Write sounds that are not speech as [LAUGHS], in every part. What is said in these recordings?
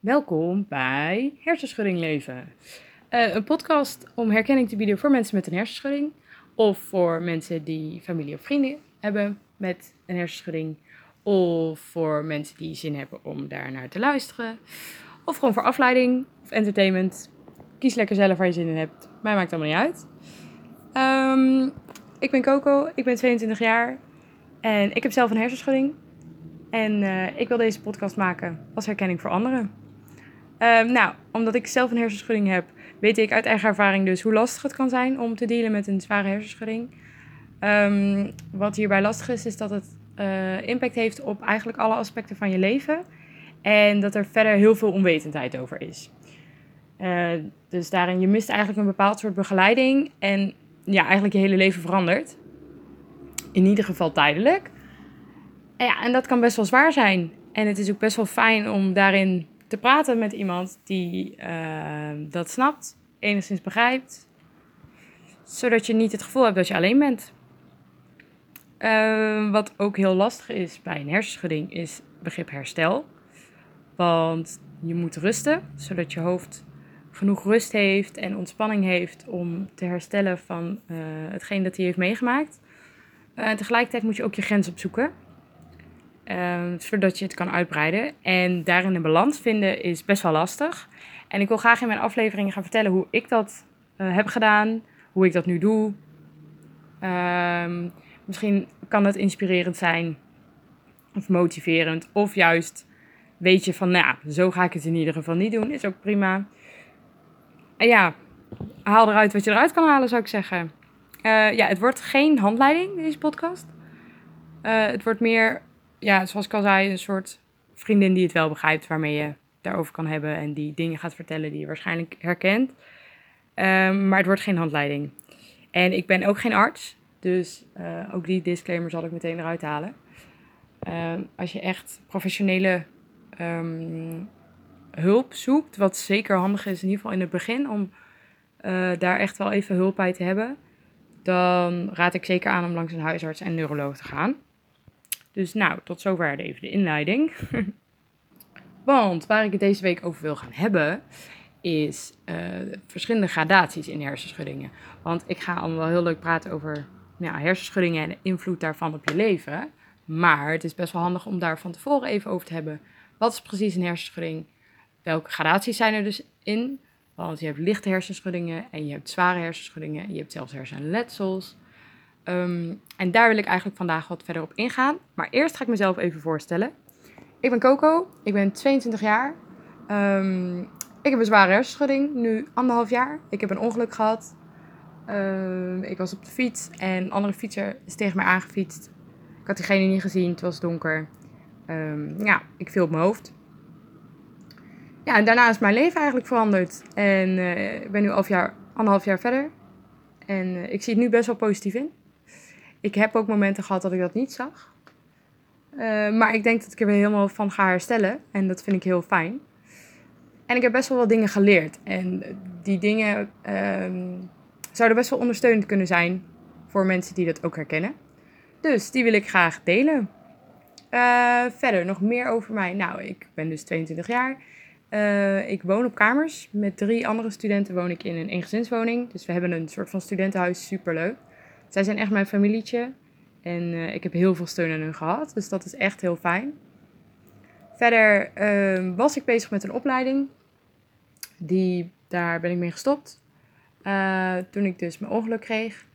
Welkom bij Hersenschudding Leven. Eh, een podcast om herkenning te bieden voor mensen met een hersenschudding. Of voor mensen die familie of vrienden hebben met een hersenschudding. Of voor mensen die zin hebben om daar naar te luisteren. Of gewoon voor afleiding of entertainment. Kies lekker zelf waar je zin in hebt. Mij maakt allemaal niet uit. Ehm, ik ben Coco, ik ben 22 jaar en ik heb zelf een hersenschudding. En eh, ik wil deze podcast maken als herkenning voor anderen. Ehm, nou, omdat ik zelf een hersenschudding heb, weet ik uit eigen ervaring dus hoe lastig het kan zijn om te dealen met een zware hersenschudding. Ehm, wat hierbij lastig is, is dat het uh, impact heeft op eigenlijk alle aspecten van je leven. En dat er verder heel veel onwetendheid over is. Uh, dus daarin, je mist eigenlijk een bepaald soort begeleiding. En ja, eigenlijk je hele leven verandert. In ieder geval tijdelijk. En ja, en dat kan best wel zwaar zijn. En het is ook best wel fijn om daarin te praten met iemand die uh, dat snapt, enigszins begrijpt. Zodat je niet het gevoel hebt dat je alleen bent. Uh, wat ook heel lastig is bij een hersenschudding is begrip herstel. Want je moet rusten, zodat je hoofd genoeg rust heeft en ontspanning heeft om te herstellen van uh, hetgeen dat hij heeft meegemaakt. Uh, tegelijkertijd moet je ook je grens opzoeken, uh, zodat je het kan uitbreiden. En daarin een balans vinden is best wel lastig. En ik wil graag in mijn afleveringen gaan vertellen hoe ik dat uh, heb gedaan, hoe ik dat nu doe. Ehm, misschien kan het inspirerend zijn of motiverend, of juist weet je van, nou, zo ga ik het in ieder geval niet doen, is ook prima. En ja, haal eruit wat je eruit kan halen, zou ik zeggen. Uh, ja, het wordt geen handleiding, deze podcast. Uh, het wordt meer, ja, zoals ik al zei, een soort vriendin die het wel begrijpt, waarmee je daarover kan hebben en die dingen gaat vertellen die je waarschijnlijk herkent. Uh, maar het wordt geen handleiding. En ik ben ook geen arts, dus uh, ook die disclaimer zal ik meteen eruit halen. als je echt professionele um, hulp zoekt, wat zeker handig is, in ieder geval in het begin, om uh, daar echt wel even hulp bij te hebben, dan raad ik zeker aan om langs een huisarts en neuroloog te gaan. Dus nou, tot zover even de inleiding. [LAUGHS] Want waar ik het deze week over wil gaan hebben, is uh, verschillende gradaties in hersenschuddingen. Want ik ga allemaal wel heel leuk praten over ja, hersenschuddingen en de invloed daarvan op je leven. Maar het is best wel handig om daar van tevoren even over te hebben. Wat is precies een hersenschudding? Welke gradaties zijn er dus in? Want je hebt lichte hersenschuddingen en je hebt zware hersenschuddingen. En je hebt zelfs hersenletsels. Um, en daar wil ik eigenlijk vandaag wat verder op ingaan. Maar eerst ga ik mezelf even voorstellen. Ik ben Coco, ik ben 22 jaar. Um, ik heb een zware hersenschudding, nu anderhalf jaar. Ik heb een ongeluk gehad. Um, ik was op de fiets en een andere fietser is tegen mij aangefietst. Ik had diegene niet gezien, het was donker. ja, ik viel op mijn hoofd ja, en daarna is mijn leven eigenlijk veranderd. En uh, ik ben nu anderhalf jaar verder. En uh, ik zie het nu best wel positief in. Ik heb ook momenten gehad dat ik dat niet zag. Uh, maar ik denk dat ik er weer helemaal van ga herstellen. En dat vind ik heel fijn. En ik heb best wel wat dingen geleerd. En die dingen um, zouden best wel ondersteunend kunnen zijn voor mensen die dat ook herkennen. Dus die wil ik graag delen. verder, nog meer over mij. Nou, ik ben dus 22 jaar. Uh, ik woon op kamers. Met drie andere studenten woon ik in een eengezinswoning. Dus we hebben een soort van studentenhuis, superleuk. Zij zijn echt mijn familietje. En uh, ik heb heel veel steun aan hun gehad. Dus dat is echt heel fijn. Verder uh, was ik bezig met een opleiding. Die, daar ben ik mee gestopt. Uh, toen ik dus mijn ongeluk kreeg.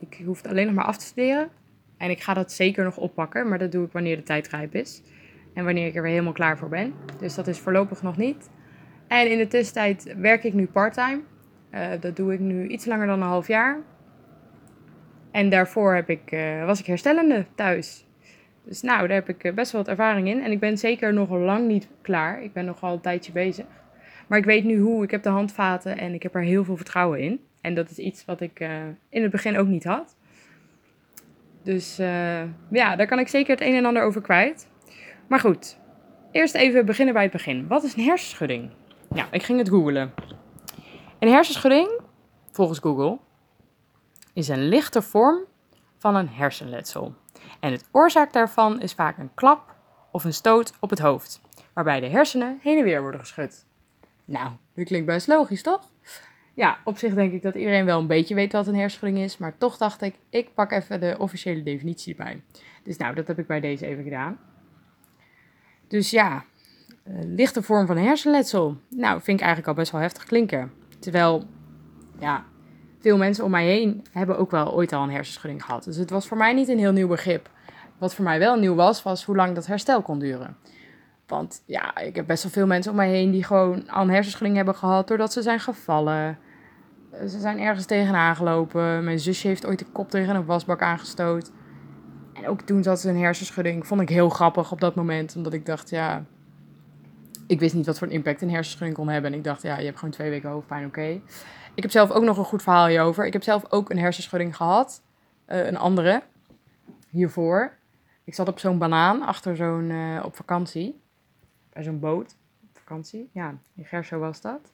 Ik hoefde alleen nog maar af te studeren. En ik ga dat zeker nog oppakken. Maar dat doe ik wanneer de tijd rijp is. En wanneer ik er weer helemaal klaar voor ben. Dus dat is voorlopig nog niet. En in de tussentijd werk ik nu parttime. Uh, dat doe ik nu iets langer dan een half jaar. En daarvoor heb ik, uh, was ik herstellende thuis. Dus nou, daar heb ik best wel wat ervaring in. En ik ben zeker nog lang niet klaar. Ik ben nog al een tijdje bezig. Maar ik weet nu hoe. Ik heb de handvaten en ik heb er heel veel vertrouwen in. En dat is iets wat ik uh, in het begin ook niet had. Dus ja, daar kan ik zeker het een en ander over kwijt. Maar goed, eerst even beginnen bij het begin. Wat is een hersenschudding? Nou, ik ging het googlen. Een hersenschudding, volgens Google, is een lichte vorm van een hersenletsel. En het oorzaak daarvan is vaak een klap of een stoot op het hoofd, waarbij de hersenen heen en weer worden geschud. Nou, dat klinkt best logisch, toch? Ja, op zich denk ik dat iedereen wel een beetje weet wat een hersenschudding is, maar toch dacht ik, ik pak even de officiële definitie erbij. Dus nou, dat heb ik bij deze even gedaan. Dus ja, lichte vorm van hersenletsel. Nou, vind ik eigenlijk al best wel heftig klinken. Terwijl, ja, veel mensen om mij heen hebben ook wel ooit al een hersenschudding gehad. Dus het was voor mij niet een heel nieuw begrip. Wat voor mij wel nieuw was, was hoe lang dat herstel kon duren. Want ja, ik heb best wel veel mensen om mij heen die gewoon al een hersenschudding hebben gehad doordat ze zijn gevallen. Ze zijn ergens tegenaan gelopen. Mijn zusje heeft ooit de kop tegen een wasbak aangestoot. En ook toen zat ze een hersenschudding. Vond ik heel grappig op dat moment. Omdat ik dacht, ja... Ik wist niet wat voor een impact een hersenschudding kon hebben. En ik dacht, ja, je hebt gewoon twee weken hoofdpijn, oké. Ik heb zelf ook nog een goed verhaal hierover. Ik heb zelf ook een hersenschudding gehad. Uh, een andere. Hiervoor. Ik zat op zo'n banaan achter zo'n... Uh, op vakantie. Bij zo'n boot. Op vakantie. Ja, in Gerso was dat.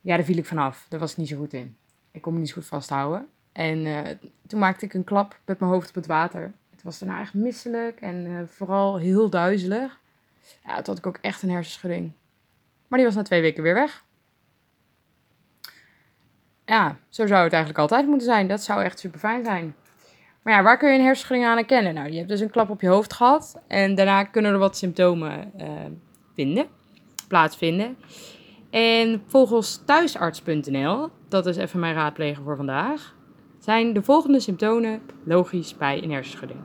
Ja, daar viel ik vanaf. Daar was ik niet zo goed in. Ik kon me niet zo goed vasthouden. En uh, toen maakte ik een klap met mijn hoofd op het water. Het was daarna echt misselijk en vooral heel duizelig. Ja, toen had ik ook echt een hersenschudding. Maar die was na twee weken weer weg ja, zo zou het eigenlijk altijd moeten zijn. Dat zou echt super fijn zijn. Maar ja, waar kun je een hersenschudding aan herkennen? Nou, je hebt dus een klap op je hoofd gehad. En daarna kunnen er wat symptomen uh, vinden, plaatsvinden. En volgens thuisarts.nl, dat is even mijn raadplegen voor vandaag, zijn de volgende symptomen logisch bij een hersenschudding.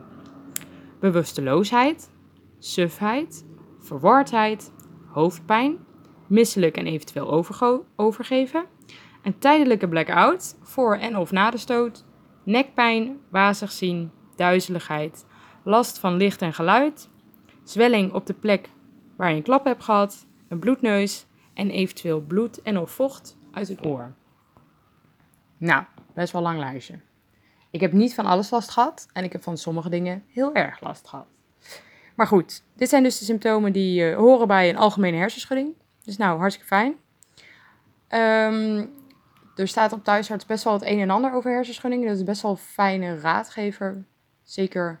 Bewusteloosheid, sufheid, verwardheid, hoofdpijn, misselijk en eventueel overgeven, een tijdelijke blackout voor en of na de stoot, nekpijn, wazig zien, duizeligheid, last van licht en geluid, zwelling op de plek waar je een klap hebt gehad, een bloedneus en eventueel bloed en of vocht uit het oor. Nou, best wel lang lijstje. Ik heb niet van alles last gehad en ik heb van sommige dingen heel erg last gehad. Maar goed, dit zijn dus de symptomen die uh, horen bij een algemene hersenschudding. Dus nou, hartstikke fijn. Um, er staat op thuisarts best wel het een en ander over hersenschuddingen. Dat is best wel een fijne raadgever. Zeker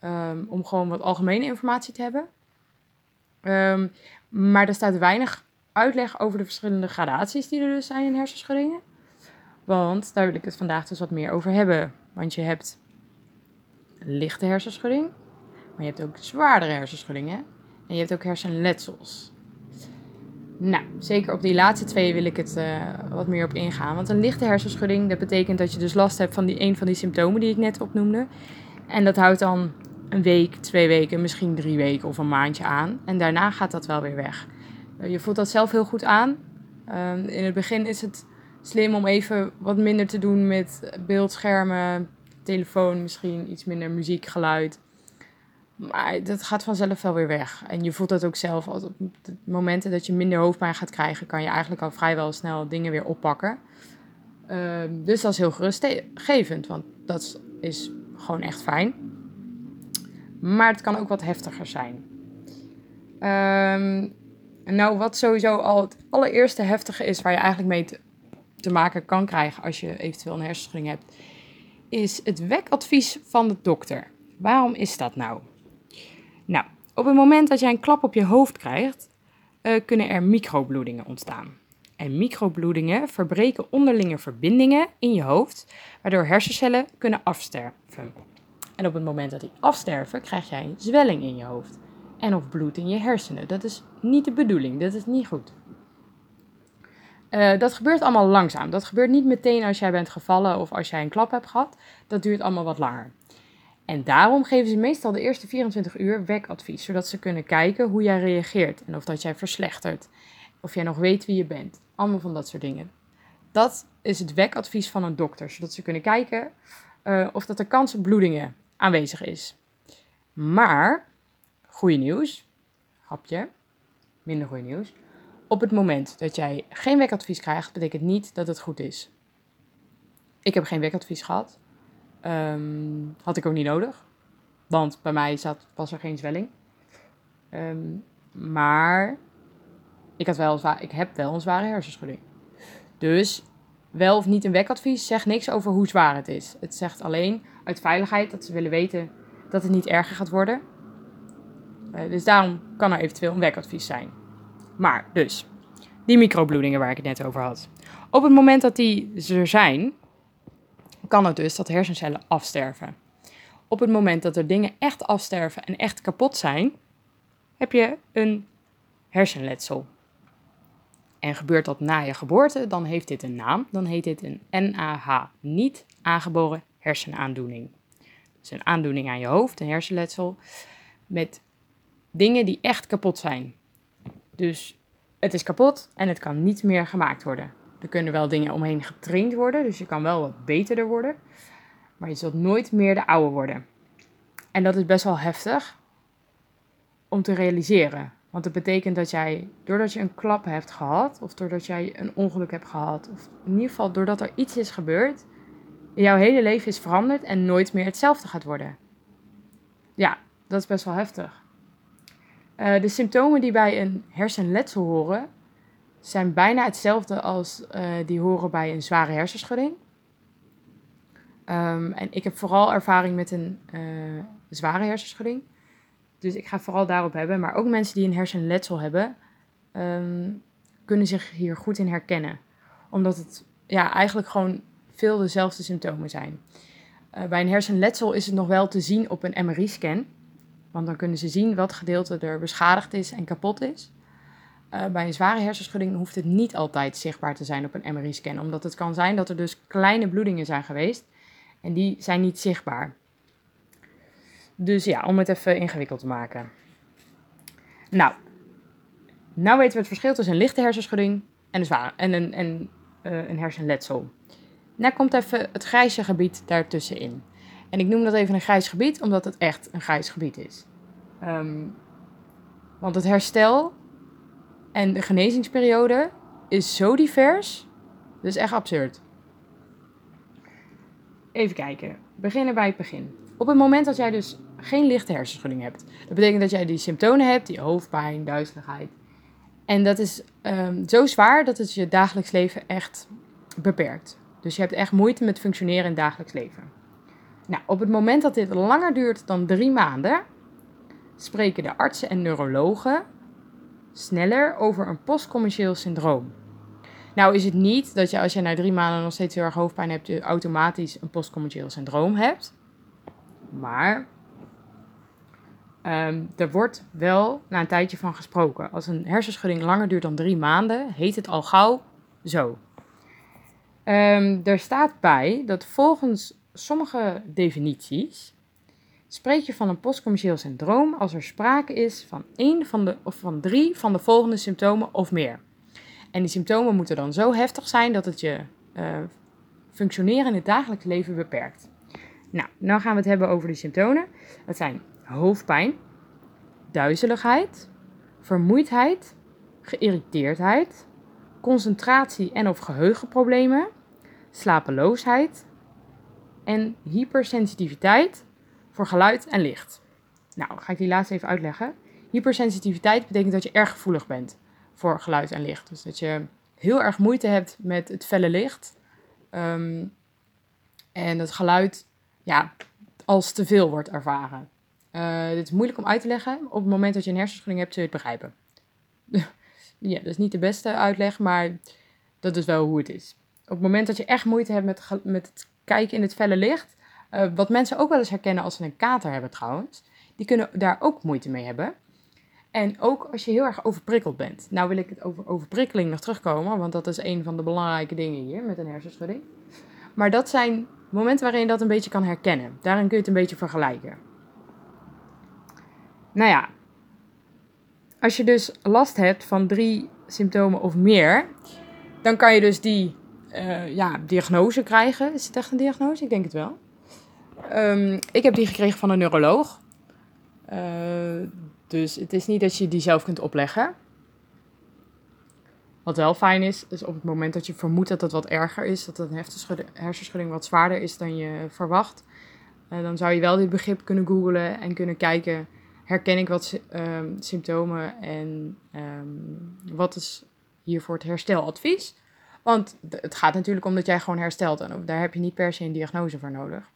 um, om gewoon wat algemene informatie te hebben. Um, maar er staat weinig uitleg over de verschillende gradaties die er dus zijn in hersenschuddingen. Want daar wil ik het vandaag dus wat meer over hebben. Want je hebt lichte hersenschudding, maar je hebt ook zwaardere hersenschuddingen. En je hebt ook hersenletsels. Nou, zeker op die laatste twee wil ik het uh, wat meer op ingaan. Want een lichte hersenschudding, dat betekent dat je dus last hebt van die, een van die symptomen die ik net opnoemde. En dat houdt dan een week, twee weken, misschien drie weken of een maandje aan. En daarna gaat dat wel weer weg. Uh, je voelt dat zelf heel goed aan. Uh, in het begin is het slim om even wat minder te doen met beeldschermen, telefoon, misschien iets minder muziek, geluid. Maar dat gaat vanzelf wel weer weg. En je voelt dat ook zelf. Op de momenten dat je minder hoofdpijn gaat krijgen, kan je eigenlijk al vrijwel snel dingen weer oppakken. Uh, dus dat is heel gerustgevend, want dat is gewoon echt fijn. Maar het kan ook wat heftiger zijn. Um, nou, wat sowieso al het allereerste heftige is, waar je eigenlijk mee te, te maken kan krijgen als je eventueel een hersenschudding hebt, is het wekadvies van de dokter. Waarom is dat nou? Nou, op het moment dat jij een klap op je hoofd krijgt, uh, kunnen er microbloedingen ontstaan. En microbloedingen verbreken onderlinge verbindingen in je hoofd, waardoor hersencellen kunnen afsterven. En op het moment dat die afsterven, krijg jij een zwelling in je hoofd. En of bloed in je hersenen. Dat is niet de bedoeling, dat is niet goed. Uh, dat gebeurt allemaal langzaam. Dat gebeurt niet meteen als jij bent gevallen of als jij een klap hebt gehad. Dat duurt allemaal wat langer. En daarom geven ze meestal de eerste 24 uur wekadvies, zodat ze kunnen kijken hoe jij reageert en of dat jij verslechtert, of jij nog weet wie je bent. Allemaal van dat soort dingen. Dat is het wekadvies van een dokter, zodat ze kunnen kijken uh, of dat er kans op bloedingen aanwezig is. Maar, goede nieuws, hapje, minder goede nieuws. Op het moment dat jij geen wekadvies krijgt, betekent niet dat het goed is. Ik heb geen wekadvies gehad. Um, had ik ook niet nodig. Want bij mij zat, was er geen zwelling. Um, maar ik, had wel ik heb wel een zware hersenschudding. Dus wel of niet een wekadvies zegt niks over hoe zwaar het is. Het zegt alleen uit veiligheid dat ze willen weten dat het niet erger gaat worden. Eh, dus daarom kan er eventueel een werkadvies zijn. Maar dus, die microbloedingen waar ik het net over had. Op het moment dat die er zijn, kan het dus dat hersencellen afsterven. Op het moment dat er dingen echt afsterven en echt kapot zijn, heb je een hersenletsel. En gebeurt dat na je geboorte, dan heeft dit een naam. Dan heet dit een NAH, niet aangeboren hersenaandoening. Dus een aandoening aan je hoofd, een hersenletsel, met dingen die echt kapot zijn. Dus het is kapot en het kan niet meer gemaakt worden. Er kunnen wel dingen omheen getraind worden, dus je kan wel wat beterder worden. Maar je zult nooit meer de oude worden. En dat is best wel heftig om te realiseren. Want het betekent dat jij, doordat je een klap hebt gehad, of doordat jij een ongeluk hebt gehad, of in ieder geval doordat er iets is gebeurd, jouw hele leven is veranderd en nooit meer hetzelfde gaat worden. Ja, dat is best wel heftig. Uh, de symptomen die bij een hersenletsel horen, zijn bijna hetzelfde als uh, die horen bij een zware hersenschudding. Um, en ik heb vooral ervaring met een uh, zware hersenschudding. Dus ik ga vooral daarop hebben. Maar ook mensen die een hersenletsel hebben, um, kunnen zich hier goed in herkennen. Omdat het ja, eigenlijk gewoon veel dezelfde symptomen zijn. Uh, bij een hersenletsel is het nog wel te zien op een MRI-scan. Want dan kunnen ze zien wat gedeelte er beschadigd is en kapot is. Uh, bij een zware hersenschudding hoeft het niet altijd zichtbaar te zijn op een MRI-scan. Omdat het kan zijn dat er dus kleine bloedingen zijn geweest. En die zijn niet zichtbaar. Dus ja, om het even ingewikkeld te maken. Nou, nou weten we het verschil tussen een lichte hersenschudding en een, zware, en een, en, uh, een hersenletsel. Nou komt even het grijze gebied daartussenin. En ik noem dat even een grijs gebied, omdat het echt een grijs gebied is. Um, want het herstel en de genezingsperiode is zo divers. Dat is echt absurd. Even kijken. Beginnen bij het begin. Op het moment dat jij dus geen lichte hersenschudding hebt. Dat betekent dat jij die symptomen hebt, die hoofdpijn, duizeligheid. En dat is um, zo zwaar dat het je dagelijks leven echt beperkt. Dus je hebt echt moeite met functioneren in het dagelijks leven. Nou, op het moment dat dit langer duurt dan drie maanden, spreken de artsen en neurologen sneller over een postcommercieel syndroom. Nou is het niet dat je als je na drie maanden nog steeds heel erg hoofdpijn hebt, je automatisch een postcommercieel syndroom hebt. Maar um, er wordt wel na een tijdje van gesproken. Als een hersenschudding langer duurt dan drie maanden, heet het al gauw zo. Um, er staat bij dat volgens sommige definities spreek je van een postcommercieel syndroom als er sprake is van één van de, of van drie van de volgende symptomen of meer. En die symptomen moeten dan zo heftig zijn dat het je uh, functioneren in het dagelijks leven beperkt. Nou, nu gaan we het hebben over de symptomen. Dat zijn hoofdpijn, duizeligheid, vermoeidheid, geïrriteerdheid, concentratie en of geheugenproblemen, slapeloosheid en hypersensitiviteit voor geluid en licht. Nou, ga ik die laatste even uitleggen. Hypersensitiviteit betekent dat je erg gevoelig bent voor geluid en licht. Dus dat je heel erg moeite hebt met het felle licht. Um, en het geluid ja, als te veel wordt ervaren. Uh, dit is moeilijk om uit te leggen. Op het moment dat je een hersenschudding hebt, zul je het begrijpen. [LAUGHS] ja, dat is niet de beste uitleg, maar dat is wel hoe het is. Op het moment dat je echt moeite hebt met, met het kijken in het felle licht, uh, wat mensen ook wel eens herkennen als ze een kater hebben trouwens, die kunnen daar ook moeite mee hebben. En ook als je heel erg overprikkeld bent. Nou wil ik het over overprikkeling nog terugkomen, want dat is een van de belangrijke dingen hier met een hersenschudding. Maar dat zijn momenten waarin je dat een beetje kan herkennen. Daarin kun je het een beetje vergelijken. Nou ja, als je dus last hebt van drie symptomen of meer, dan kan je dus die uh, ja, diagnose krijgen. Is het echt een diagnose? Ik denk het wel. Um, ik heb die gekregen van een neuroloog. Uh, dus het is niet dat je die zelf kunt opleggen. Wat wel fijn is, is op het moment dat je vermoedt dat het wat erger is, dat een hersenschudding wat zwaarder is dan je verwacht, uh, dan zou je wel dit begrip kunnen googlen en kunnen kijken, herken ik wat um, symptomen en um, wat is hiervoor het hersteladvies? Want het gaat natuurlijk om dat jij gewoon herstelt en daar heb je niet per se een diagnose voor nodig.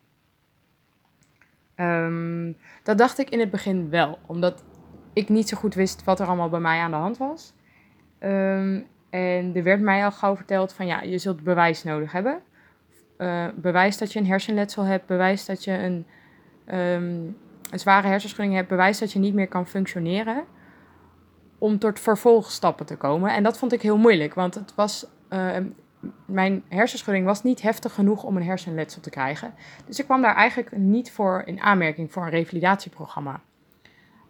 Um, dat dacht ik in het begin wel, omdat ik niet zo goed wist wat er allemaal bij mij aan de hand was. Ehm, en er werd mij al gauw verteld van ja, je zult bewijs nodig hebben. Uh, bewijs dat je een hersenletsel hebt, bewijs dat je een, ehm, een zware hersenschudding hebt, bewijs dat je niet meer kan functioneren. Om tot vervolgstappen te komen. En dat vond ik heel moeilijk, want het was, mijn hersenschudding was niet heftig genoeg om een hersenletsel te krijgen. Dus ik kwam daar eigenlijk niet voor in aanmerking voor een revalidatieprogramma.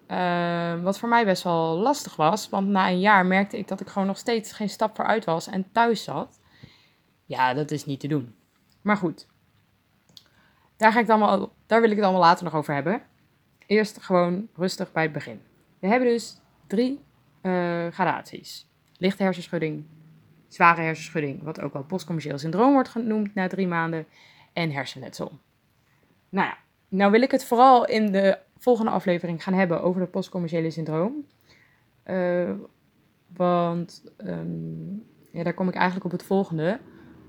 Uh, wat voor mij best wel lastig was, want na een jaar merkte ik dat ik gewoon nog steeds geen stap vooruit was en thuis zat. Ja, dat is niet te doen. Maar goed, daar, ga ik dan daar wil ik het allemaal later nog over hebben. Eerst gewoon rustig bij het begin. We hebben dus drie uh, gradaties: lichte hersenschudding, zware hersenschudding, wat ook wel postcommercieel syndroom wordt genoemd na drie maanden, en hersenletsel. Nou ja, nou wil ik het vooral in de volgende aflevering gaan hebben over het postcommerciële syndroom. Uh, want um, ja, daar kom ik eigenlijk op het volgende.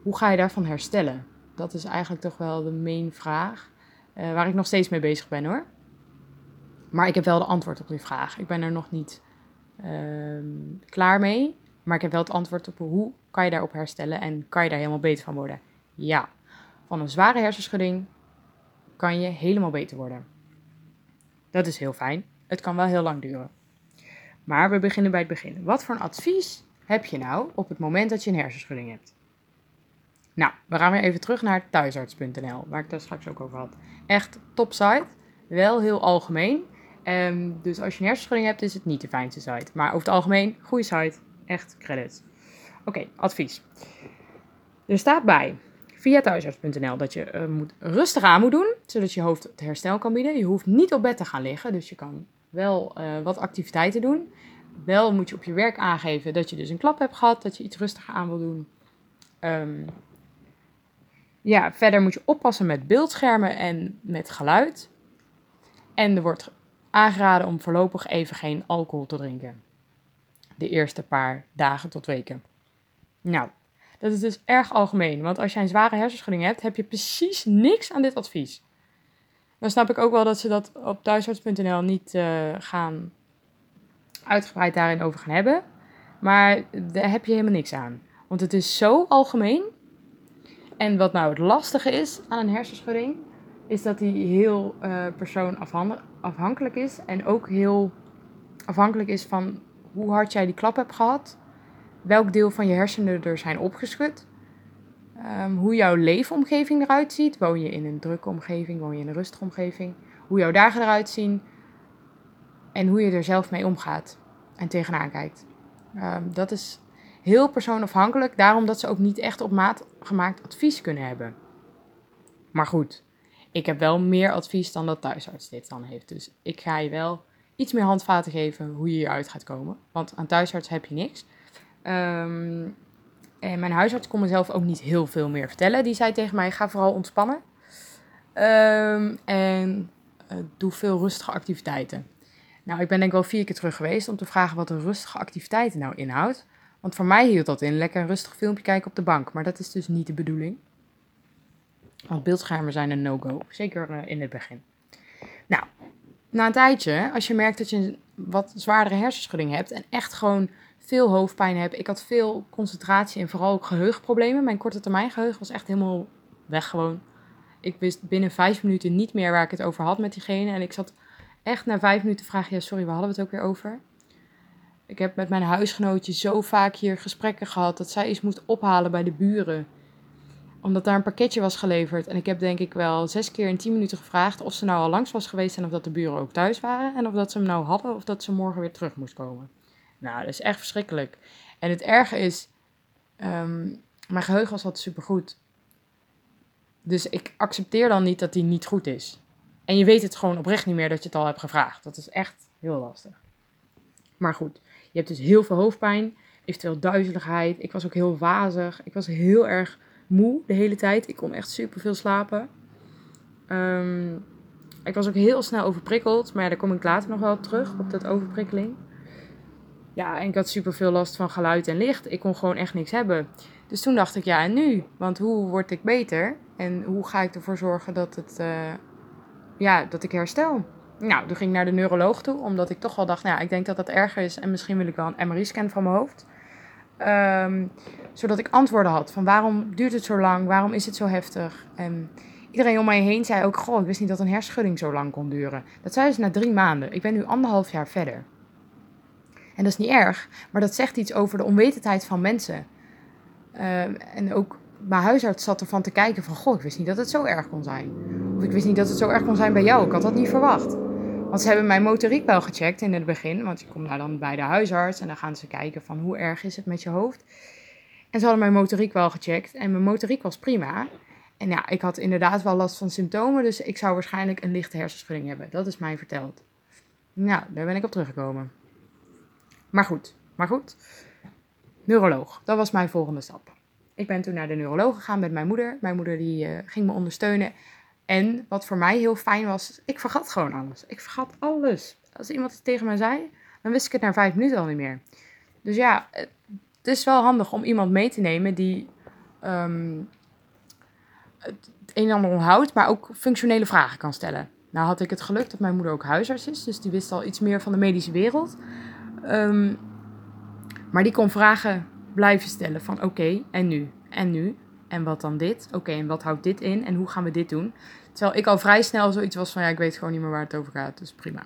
Hoe ga je daarvan herstellen? Dat is eigenlijk toch wel de main vraag. Uh, waar ik nog steeds mee bezig ben hoor. Maar ik heb wel de antwoord op die vraag. Ik ben er nog niet uh, klaar mee. Maar ik heb wel het antwoord op hoe kan je daarop herstellen en kan je daar helemaal beter van worden. Ja, van een zware hersenschudding kan je helemaal beter worden. Dat is heel fijn. Het kan wel heel lang duren. Maar we beginnen bij het begin. Wat voor een advies heb je nou op het moment dat je een hersenschudding hebt? Nou, we gaan weer even terug naar thuisarts.nl, waar ik daar straks ook over had. Echt top site, wel heel algemeen. Um, dus als je een hersenschudding hebt, is het niet de fijnste site. Maar over het algemeen, goede site, echt credits. Oké, advies. Er staat bij via thuisarts.nl dat je uh, moet, rustig aan moet doen, zodat je hoofd het herstel kan bieden. Je hoeft niet op bed te gaan liggen, dus je kan wel uh, wat activiteiten doen. Wel moet je op je werk aangeven dat je dus een klap hebt gehad, dat je iets rustiger aan wil doen. Um, ja, verder moet je oppassen met beeldschermen en met geluid. En er wordt aangeraden om voorlopig even geen alcohol te drinken. De eerste paar dagen tot weken. Nou, dat is dus erg algemeen, want als jij een zware hersenschudding hebt, heb je precies niks aan dit advies. Dan snap ik ook wel dat ze dat op thuisarts.nl niet uh, gaan uitgebreid daarin over gaan hebben. Maar daar heb je helemaal niks aan. Want het is zo algemeen. En wat nou het lastige is aan een hersenschudding, is dat die heel uh, persoonafhankelijk is. En ook heel afhankelijk is van hoe hard jij die klap hebt gehad welk deel van je hersenen er zijn opgeschud. Um, hoe jouw leefomgeving eruit ziet. Woon je in een drukke omgeving, woon je in een rustige omgeving. Hoe jouw dagen eruit zien. En hoe je er zelf mee omgaat en tegenaan kijkt. Um, dat is heel persoonafhankelijk. Daarom dat ze ook niet echt op maat gemaakt advies kunnen hebben. Maar goed, ik heb wel meer advies dan dat thuisarts dit dan heeft. Dus ik ga je wel iets meer handvaten geven hoe je eruit gaat komen. Want aan thuisarts heb je niks. Um, en mijn huisarts kon mezelf ook niet heel veel meer vertellen. Die zei tegen mij: ga vooral ontspannen. Um, en uh, doe veel rustige activiteiten. Nou, ik ben denk ik wel vier keer terug geweest om te vragen wat een rustige activiteiten nou inhoudt. Want voor mij hield dat in lekker een rustig filmpje kijken op de bank. Maar dat is dus niet de bedoeling. Want beeldschermen zijn een no-go. Zeker uh, in het begin. Nou, na een tijdje, als je merkt dat je een wat zwaardere hersenschudding hebt en echt gewoon veel hoofdpijn heb. Ik had veel concentratie en vooral ook geheugenproblemen. Mijn korte termijn geheugen was echt helemaal weg gewoon. Ik wist binnen vijf minuten niet meer waar ik het over had met diegene. En ik zat echt na vijf minuten te vragen, ja sorry, waar hadden we het ook weer over? Ik heb met mijn huisgenootje zo vaak hier gesprekken gehad dat zij iets moest ophalen bij de buren. Omdat daar een pakketje was geleverd. En ik heb denk ik wel zes keer in tien minuten gevraagd of ze nou al langs was geweest en of dat de buren ook thuis waren. En of dat ze hem nou hadden of dat ze morgen weer terug moest komen. Nou, dat is echt verschrikkelijk. En het erge is, um, mijn geheugen was altijd supergoed. Dus ik accepteer dan niet dat die niet goed is. En je weet het gewoon oprecht niet meer dat je het al hebt gevraagd. Dat is echt heel lastig. Maar goed, je hebt dus heel veel hoofdpijn, eventueel duizeligheid. Ik was ook heel wazig. Ik was heel erg moe de hele tijd. Ik kon echt super veel slapen. Um, ik was ook heel snel overprikkeld. Maar daar kom ik later nog wel op terug, op dat overprikkeling. Ja, en ik had super veel last van geluid en licht. Ik kon gewoon echt niks hebben. Dus toen dacht ik, ja, en nu? Want hoe word ik beter? En hoe ga ik ervoor zorgen dat, het, uh, ja, dat ik herstel? nou, toen ging ik naar de neuroloog toe, omdat ik toch wel dacht, nou ik denk dat dat erger is en misschien wil ik wel een MRI-scan van mijn hoofd. Ehm, zodat ik antwoorden had van waarom duurt het zo lang, waarom is het zo heftig. En iedereen om mij heen zei ook, goh, ik wist niet dat een hersenschudding zo lang kon duren. Dat zei ze na drie maanden. Ik ben nu anderhalf jaar verder. En dat is niet erg, maar dat zegt iets over de onwetendheid van mensen. Ehm, en ook mijn huisarts zat ervan te kijken van, goh, ik wist niet dat het zo erg kon zijn. Of ik wist niet dat het zo erg kon zijn bij jou, ik had dat niet verwacht. Want ze hebben mijn motoriek wel gecheckt in het begin, want je komt nou dan bij de huisarts en dan gaan ze kijken van hoe erg is het met je hoofd. En ze hadden mijn motoriek wel gecheckt en mijn motoriek was prima. En ja, ik had inderdaad wel last van symptomen, dus ik zou waarschijnlijk een lichte hersenschudding hebben. Dat is mij verteld. Nou, daar ben ik op teruggekomen. Maar goed, maar goed. Neuroloog, dat was mijn volgende stap. Ik ben toen naar de neuroloog gegaan met mijn moeder. Mijn moeder die uh, ging me ondersteunen. En wat voor mij heel fijn was, ik vergat gewoon alles. Ik vergat alles. Als iemand het tegen mij zei, dan wist ik het na vijf minuten al niet meer. Dus ja, het is wel handig om iemand mee te nemen die um, het een en ander onthoudt, maar ook functionele vragen kan stellen. Nou had ik het geluk dat mijn moeder ook huisarts is, dus die wist al iets meer van de medische wereld. Um, maar die kon vragen blijven stellen van oké, en nu? En nu? En wat dan dit? Oké, en wat houdt dit in? En hoe gaan we dit doen? Terwijl ik al vrij snel zoiets was van ja, ik weet gewoon niet meer waar het over gaat, dus prima.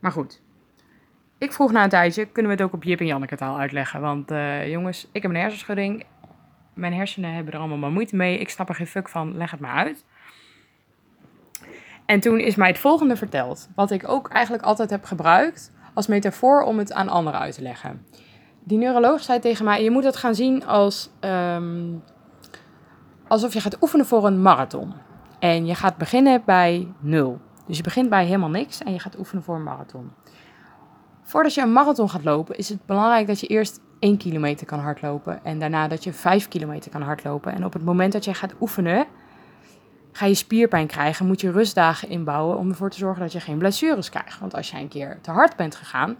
Maar goed. Ik vroeg na een tijdje, kunnen we het ook op Jip en Janneke taal uitleggen? Want uh, jongens, ik heb een hersenschudding. Mijn hersenen hebben er allemaal maar moeite mee. Ik snap er geen fuck van, leg het maar uit. En toen is mij het volgende verteld. Wat ik ook eigenlijk altijd heb gebruikt als metafoor om het aan anderen uit te leggen. Die neuroloog zei tegen mij: Je moet het gaan zien als. Um, alsof je gaat oefenen voor een marathon. En je gaat beginnen bij nul. Dus je begint bij helemaal niks en je gaat oefenen voor een marathon. Voordat je een marathon gaat lopen, is het belangrijk dat je eerst 1 kilometer kan hardlopen. En daarna dat je 5 kilometer kan hardlopen. En op het moment dat je gaat oefenen, ga je spierpijn krijgen. Moet je rustdagen inbouwen om ervoor te zorgen dat je geen blessures krijgt. Want als jij een keer te hard bent gegaan,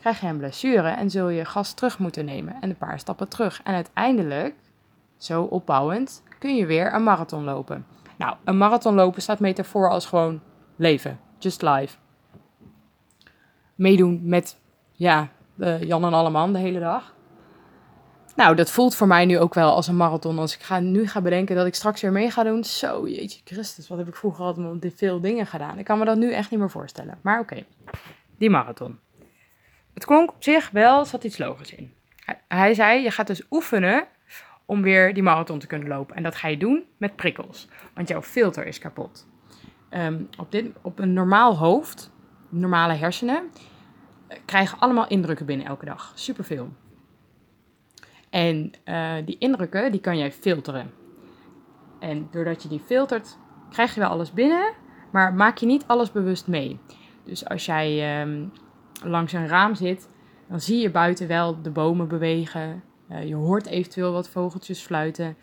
krijg je een blessure en zul je gas terug moeten nemen. En een paar stappen terug. En uiteindelijk, zo opbouwend, kun je weer een marathon lopen. Nou, een marathon lopen staat metafoor als gewoon leven. Just life. Meedoen met, ja, Jan en Alleman de hele dag. Nou, dat voelt voor mij nu ook wel als een marathon. Als ik ga, nu ga bedenken dat ik straks weer mee ga doen. Zo, jeetje Christus, wat heb ik vroeger altijd veel dingen gedaan. Ik kan me dat nu echt niet meer voorstellen. Maar oké, die marathon. Het klonk op zich wel, zat iets logisch in. Hij zei, je gaat dus oefenen om weer die marathon te kunnen lopen. En dat ga je doen met prikkels, want jouw filter is kapot. Ehm, op, dit, op een normaal hoofd, normale hersenen, krijgen allemaal indrukken binnen elke dag. Superveel. En uh, die indrukken, die kan jij filteren. En doordat je die filtert, krijg je wel alles binnen, maar maak je niet alles bewust mee. Dus als jij um, langs een raam zit, dan zie je buiten wel de bomen bewegen. Uh, je hoort eventueel wat vogeltjes fluiten.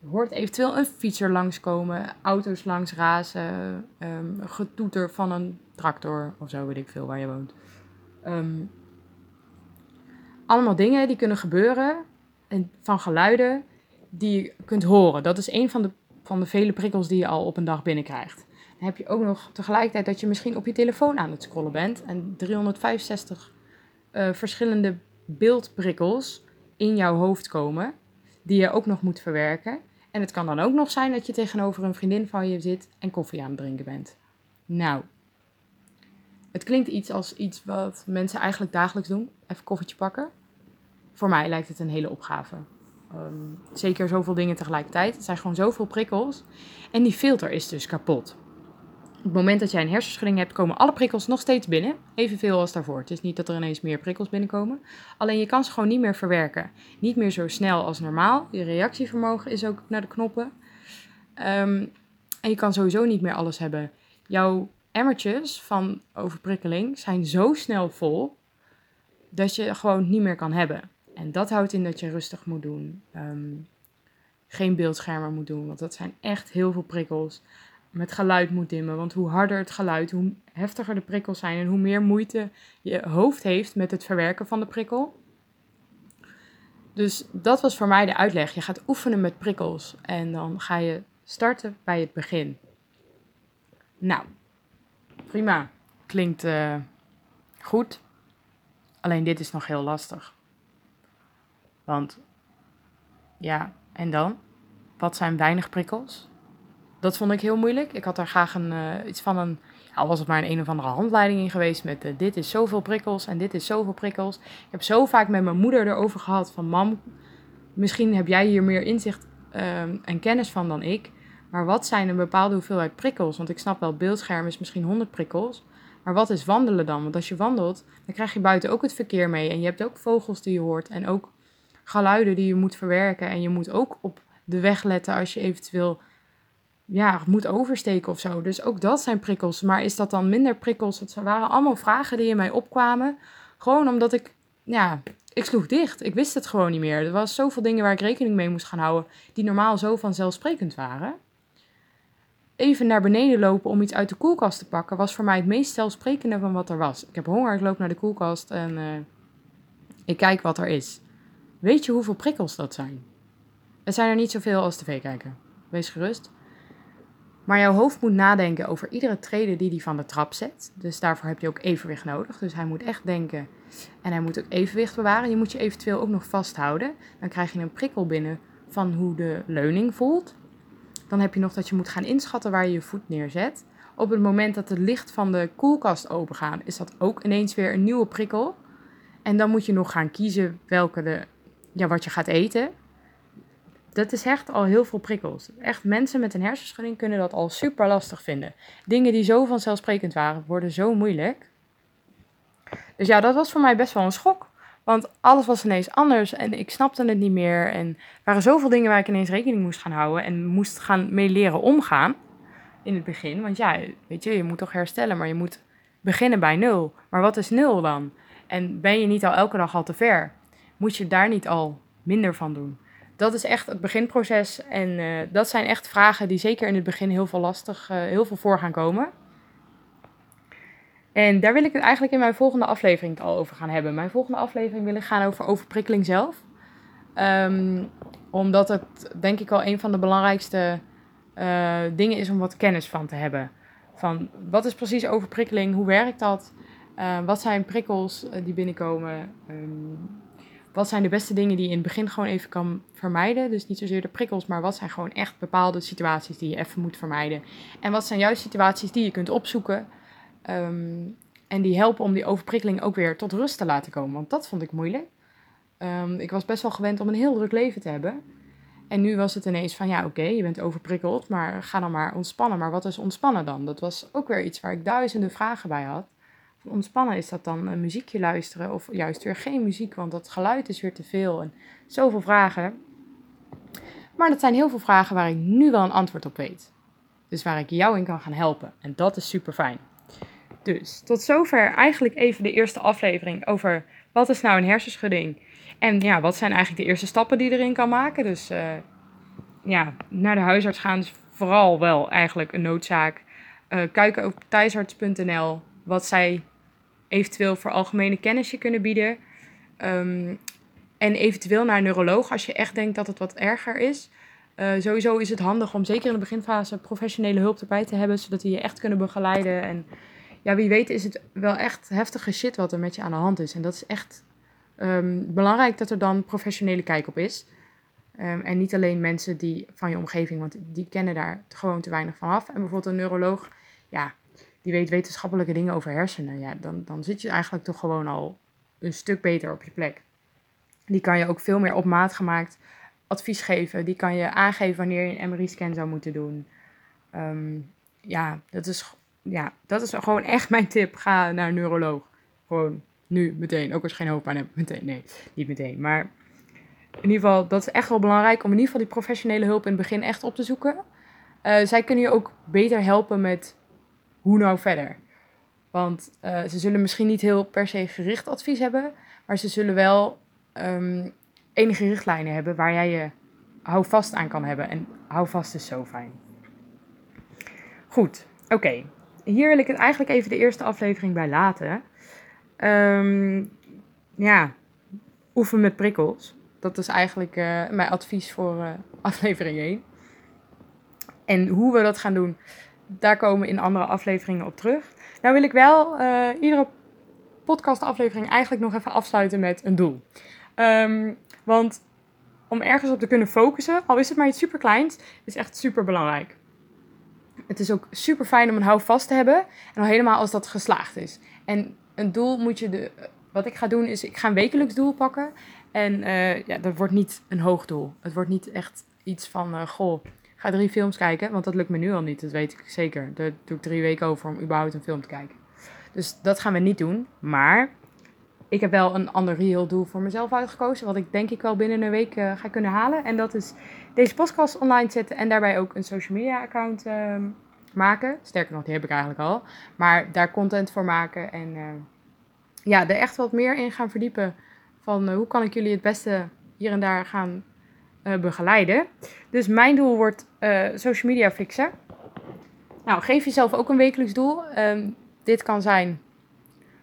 Je hoort eventueel een fietser langskomen, auto's langs razen, um, getoeter van een tractor of zo, weet ik veel waar je woont. Um, allemaal dingen die kunnen gebeuren en van geluiden die je kunt horen. Dat is een van de, van de vele prikkels die je al op een dag binnenkrijgt. Dan heb je ook nog tegelijkertijd dat je misschien op je telefoon aan het scrollen bent en 365 uh, verschillende beeldprikkels in jouw hoofd komen, die je ook nog moet verwerken. En het kan dan ook nog zijn dat je tegenover een vriendin van je zit en koffie aan het drinken bent. Nou, het klinkt iets als iets wat mensen eigenlijk dagelijks doen. Even koffietje pakken. Voor mij lijkt het een hele opgave. Um, zeker zoveel dingen tegelijkertijd. Het zijn gewoon zoveel prikkels. En die filter is dus kapot. Op het moment dat jij een hersenschudding hebt, komen alle prikkels nog steeds binnen. Evenveel als daarvoor. Het is niet dat er ineens meer prikkels binnenkomen. Alleen je kan ze gewoon niet meer verwerken. Niet meer zo snel als normaal. Je reactievermogen is ook naar de knoppen. Um, en je kan sowieso niet meer alles hebben. Jouw emmertjes van overprikkeling zijn zo snel vol dat je gewoon niet meer kan hebben. En dat houdt in dat je rustig moet doen. Um, geen beeldschermen moet doen, want dat zijn echt heel veel prikkels met geluid moet dimmen. Want hoe harder het geluid, hoe heftiger de prikkels zijn en hoe meer moeite je hoofd heeft met het verwerken van de prikkel. Dus dat was voor mij de uitleg. Je gaat oefenen met prikkels en dan ga je starten bij het begin. Nou, prima. klinkt uh, goed. Alleen dit is nog heel lastig. Want ja, en dan? Wat zijn weinig prikkels? Dat vond ik heel moeilijk. Ik had daar graag een, uh, iets van een, al was het maar een een of andere handleiding in geweest met uh, dit is zoveel prikkels en dit is zoveel prikkels. Ik heb zo vaak met mijn moeder erover gehad van mam, misschien heb jij hier meer inzicht um, en kennis van dan ik. Maar wat zijn een bepaalde hoeveelheid prikkels? Want ik snap wel, beeldscherm is misschien 100 prikkels. Maar wat is wandelen dan? Want als je wandelt, dan krijg je buiten ook het verkeer mee. En je hebt ook vogels die je hoort. En ook geluiden die je moet verwerken. En je moet ook op de weg letten als je eventueel ja, moet oversteken of zo. Dus ook dat zijn prikkels. Maar is dat dan minder prikkels? Het waren allemaal vragen die in mij opkwamen. Gewoon omdat ik, ja, ik sloeg dicht. Ik wist het gewoon niet meer. Er was zoveel dingen waar ik rekening mee moest gaan houden, die normaal zo vanzelfsprekend waren. Even naar beneden lopen om iets uit de koelkast te pakken, was voor mij het meest zelfsprekende van wat er was. Ik heb honger, ik loop naar de koelkast en uh, ik kijk wat er is. Weet je hoeveel prikkels dat zijn? Er zijn er niet zoveel als tv kijken. Wees gerust. Maar jouw hoofd moet nadenken over iedere trede die hij van de trap zet. Dus daarvoor heb je ook evenwicht nodig. Dus hij moet echt denken en hij moet ook evenwicht bewaren. Je moet je eventueel ook nog vasthouden. Dan krijg je een prikkel binnen van hoe de leuning voelt. Dan heb je nog dat je moet gaan inschatten waar je je voet neerzet. Op het moment dat het licht van de koelkast opengaat, is dat ook ineens weer een nieuwe prikkel. En dan moet je nog gaan kiezen welke de, ja, wat je gaat eten dat is echt al heel veel prikkels. Echt mensen met een hersenschudding kunnen dat al super lastig vinden. Dingen die zo vanzelfsprekend waren, worden zo moeilijk. Dus ja, dat was voor mij best wel een schok. Want alles was ineens anders en ik snapte het niet meer. En er waren zoveel dingen waar ik ineens rekening moest gaan houden en moest gaan mee leren omgaan in het begin. Want ja, weet je, je moet toch herstellen, maar je moet beginnen bij nul. Maar wat is nul dan? En ben je niet al elke dag al te ver? Moet je daar niet al minder van doen? Dat is echt het beginproces. En uh, dat zijn echt vragen die zeker in het begin heel veel lastig, uh, heel veel voor gaan komen. En daar wil ik het eigenlijk in mijn volgende aflevering al over gaan hebben. Mijn volgende aflevering wil ik gaan over overprikkeling zelf. Um, omdat het denk ik al een van de belangrijkste uh, dingen is om wat kennis van te hebben. Van wat is precies overprikkeling? Hoe werkt dat? wat zijn prikkels die binnenkomen? Um, wat zijn de beste dingen die je in het begin gewoon even kan vermijden? Dus niet zozeer de prikkels, maar wat zijn gewoon echt bepaalde situaties die je even moet vermijden? En wat zijn juist situaties die je kunt opzoeken um, en die helpen om die overprikkeling ook weer tot rust te laten komen? Want dat vond ik moeilijk. Um, ik was best wel gewend om een heel druk leven te hebben. En nu was het ineens van, ja oké, je bent overprikkeld, maar ga dan maar ontspannen. Maar wat is ontspannen dan? Dat was ook weer iets waar ik duizenden vragen bij had ontspannen is dat dan een muziekje luisteren of juist weer geen muziek, want dat geluid is weer te veel en zoveel vragen. Maar dat zijn heel veel vragen waar ik nu wel een antwoord op weet. Dus waar ik jou in kan gaan helpen. En dat is super fijn. Dus tot zover eigenlijk even de eerste aflevering over wat is nou een hersenschudding. En ja, wat zijn eigenlijk de eerste stappen die je erin kan maken. Dus uh, ja, naar de huisarts gaan is vooral wel eigenlijk een noodzaak. Uh, kijken op thuisarts.nl wat zij eventueel voor algemene kennis je kunnen bieden. Um, en eventueel naar een neuroloog als je echt denkt dat het wat erger is. Uh, sowieso is het handig om zeker in de beginfase professionele hulp erbij te hebben, zodat die je echt kunnen begeleiden. En ja, wie weet is het wel echt heftige shit wat er met je aan de hand is. En dat is echt um, belangrijk dat er dan professionele kijk op is. Um, en niet alleen mensen die van je omgeving, want die kennen daar gewoon te weinig van af. En bijvoorbeeld een neuroloog, ja, die weet wetenschappelijke dingen over hersenen, ja, dan, dan zit je eigenlijk toch gewoon al een stuk beter op je plek. Die kan je ook veel meer op maat gemaakt advies geven. Die kan je aangeven wanneer je een MRI-scan zou moeten doen. Um, ja, dat is, ja, dat is gewoon echt mijn tip. Ga naar een neuroloog. Gewoon nu, meteen. Ook als je geen hoofdpijn hebt, meteen. Nee, niet meteen. Maar in ieder geval, dat is echt wel belangrijk om in ieder geval die professionele hulp in het begin echt op te zoeken. Uh, zij kunnen je ook beter helpen met hoe nou verder? Want uh, ze zullen misschien niet heel per se gericht advies hebben, maar ze zullen wel um, enige richtlijnen hebben waar jij je houvast aan kan hebben. En houvast is zo fijn. Goed, oké. Hier wil ik het eigenlijk even de eerste aflevering bij laten. Um, ja, oefen met prikkels. Dat is eigenlijk uh, mijn advies voor uh, [LAUGHS] aflevering 1. En hoe we dat gaan doen, daar komen we in andere afleveringen op terug. Nou wil ik wel uh, iedere podcastaflevering eigenlijk nog even afsluiten met een doel. Um, want om ergens op te kunnen focussen, al is het maar iets super kleins, is echt super belangrijk. Het is ook super fijn om een houvast te hebben. En al helemaal als dat geslaagd is. En een doel moet je. De, wat ik ga doen is, ik ga een wekelijks doel pakken. En uh, ja, dat wordt niet een hoog doel. Het wordt niet echt iets van, uh, goh, ga drie films kijken. Want dat lukt me nu al niet, dat weet ik zeker. Daar doe ik drie weken over om überhaupt een film te kijken. Dus dat gaan we niet doen. Maar ik heb wel een ander real doel voor mezelf uitgekozen. Wat ik denk ik wel binnen een week uh, ga kunnen halen. En dat is deze podcast online zetten en daarbij ook een social media account uh, maken. Sterker nog, die heb ik eigenlijk al. Maar daar content voor maken en uh, ja, er echt wat meer in gaan verdiepen. Van uh, hoe kan ik jullie het beste hier en daar gaan begeleiden. Dus mijn doel wordt social media fixen. Nou, geef jezelf ook een wekelijks doel. Um, dit kan zijn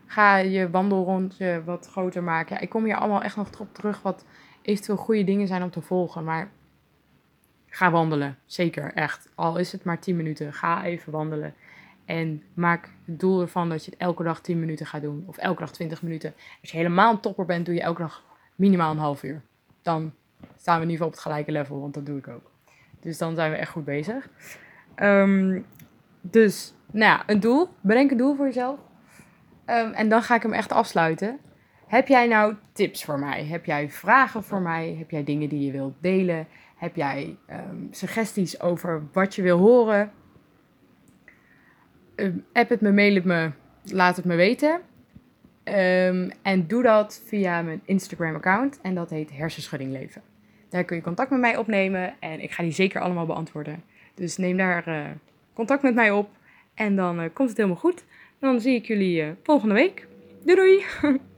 ga je wandelrondje wat groter maken. Ik kom hier allemaal echt nog op terug wat eventueel goede dingen zijn om te volgen. Maar ga wandelen. Zeker, echt. Al is het maar 10 minuten. Ga even wandelen. En maak het doel ervan dat je het elke dag 10 minuten gaat doen. Of elke dag 20 minuten. Als je helemaal een topper bent, doe je elke dag minimaal een half uur. Dan staan we in ieder geval op het gelijke level, want dat doe ik ook. Dus dan zijn we echt goed bezig. Um, dus, nou ja, een doel. Bedenk een doel voor jezelf. Um, en dan ga ik hem echt afsluiten. Heb jij nou tips voor mij? Heb jij vragen voor mij? Heb jij dingen die je wilt delen? Heb jij um, suggesties over wat je wil horen? App het me, mail het me, laat het me weten. en doe dat via mijn Instagram-account en dat heet Hersenschudding Leven. Daar kun je contact met mij opnemen en ik ga die zeker allemaal beantwoorden. Dus neem daar uh, contact met mij op en dan uh, komt het helemaal goed. Dan zie ik jullie uh, volgende week. Doei doei! [LAUGHS]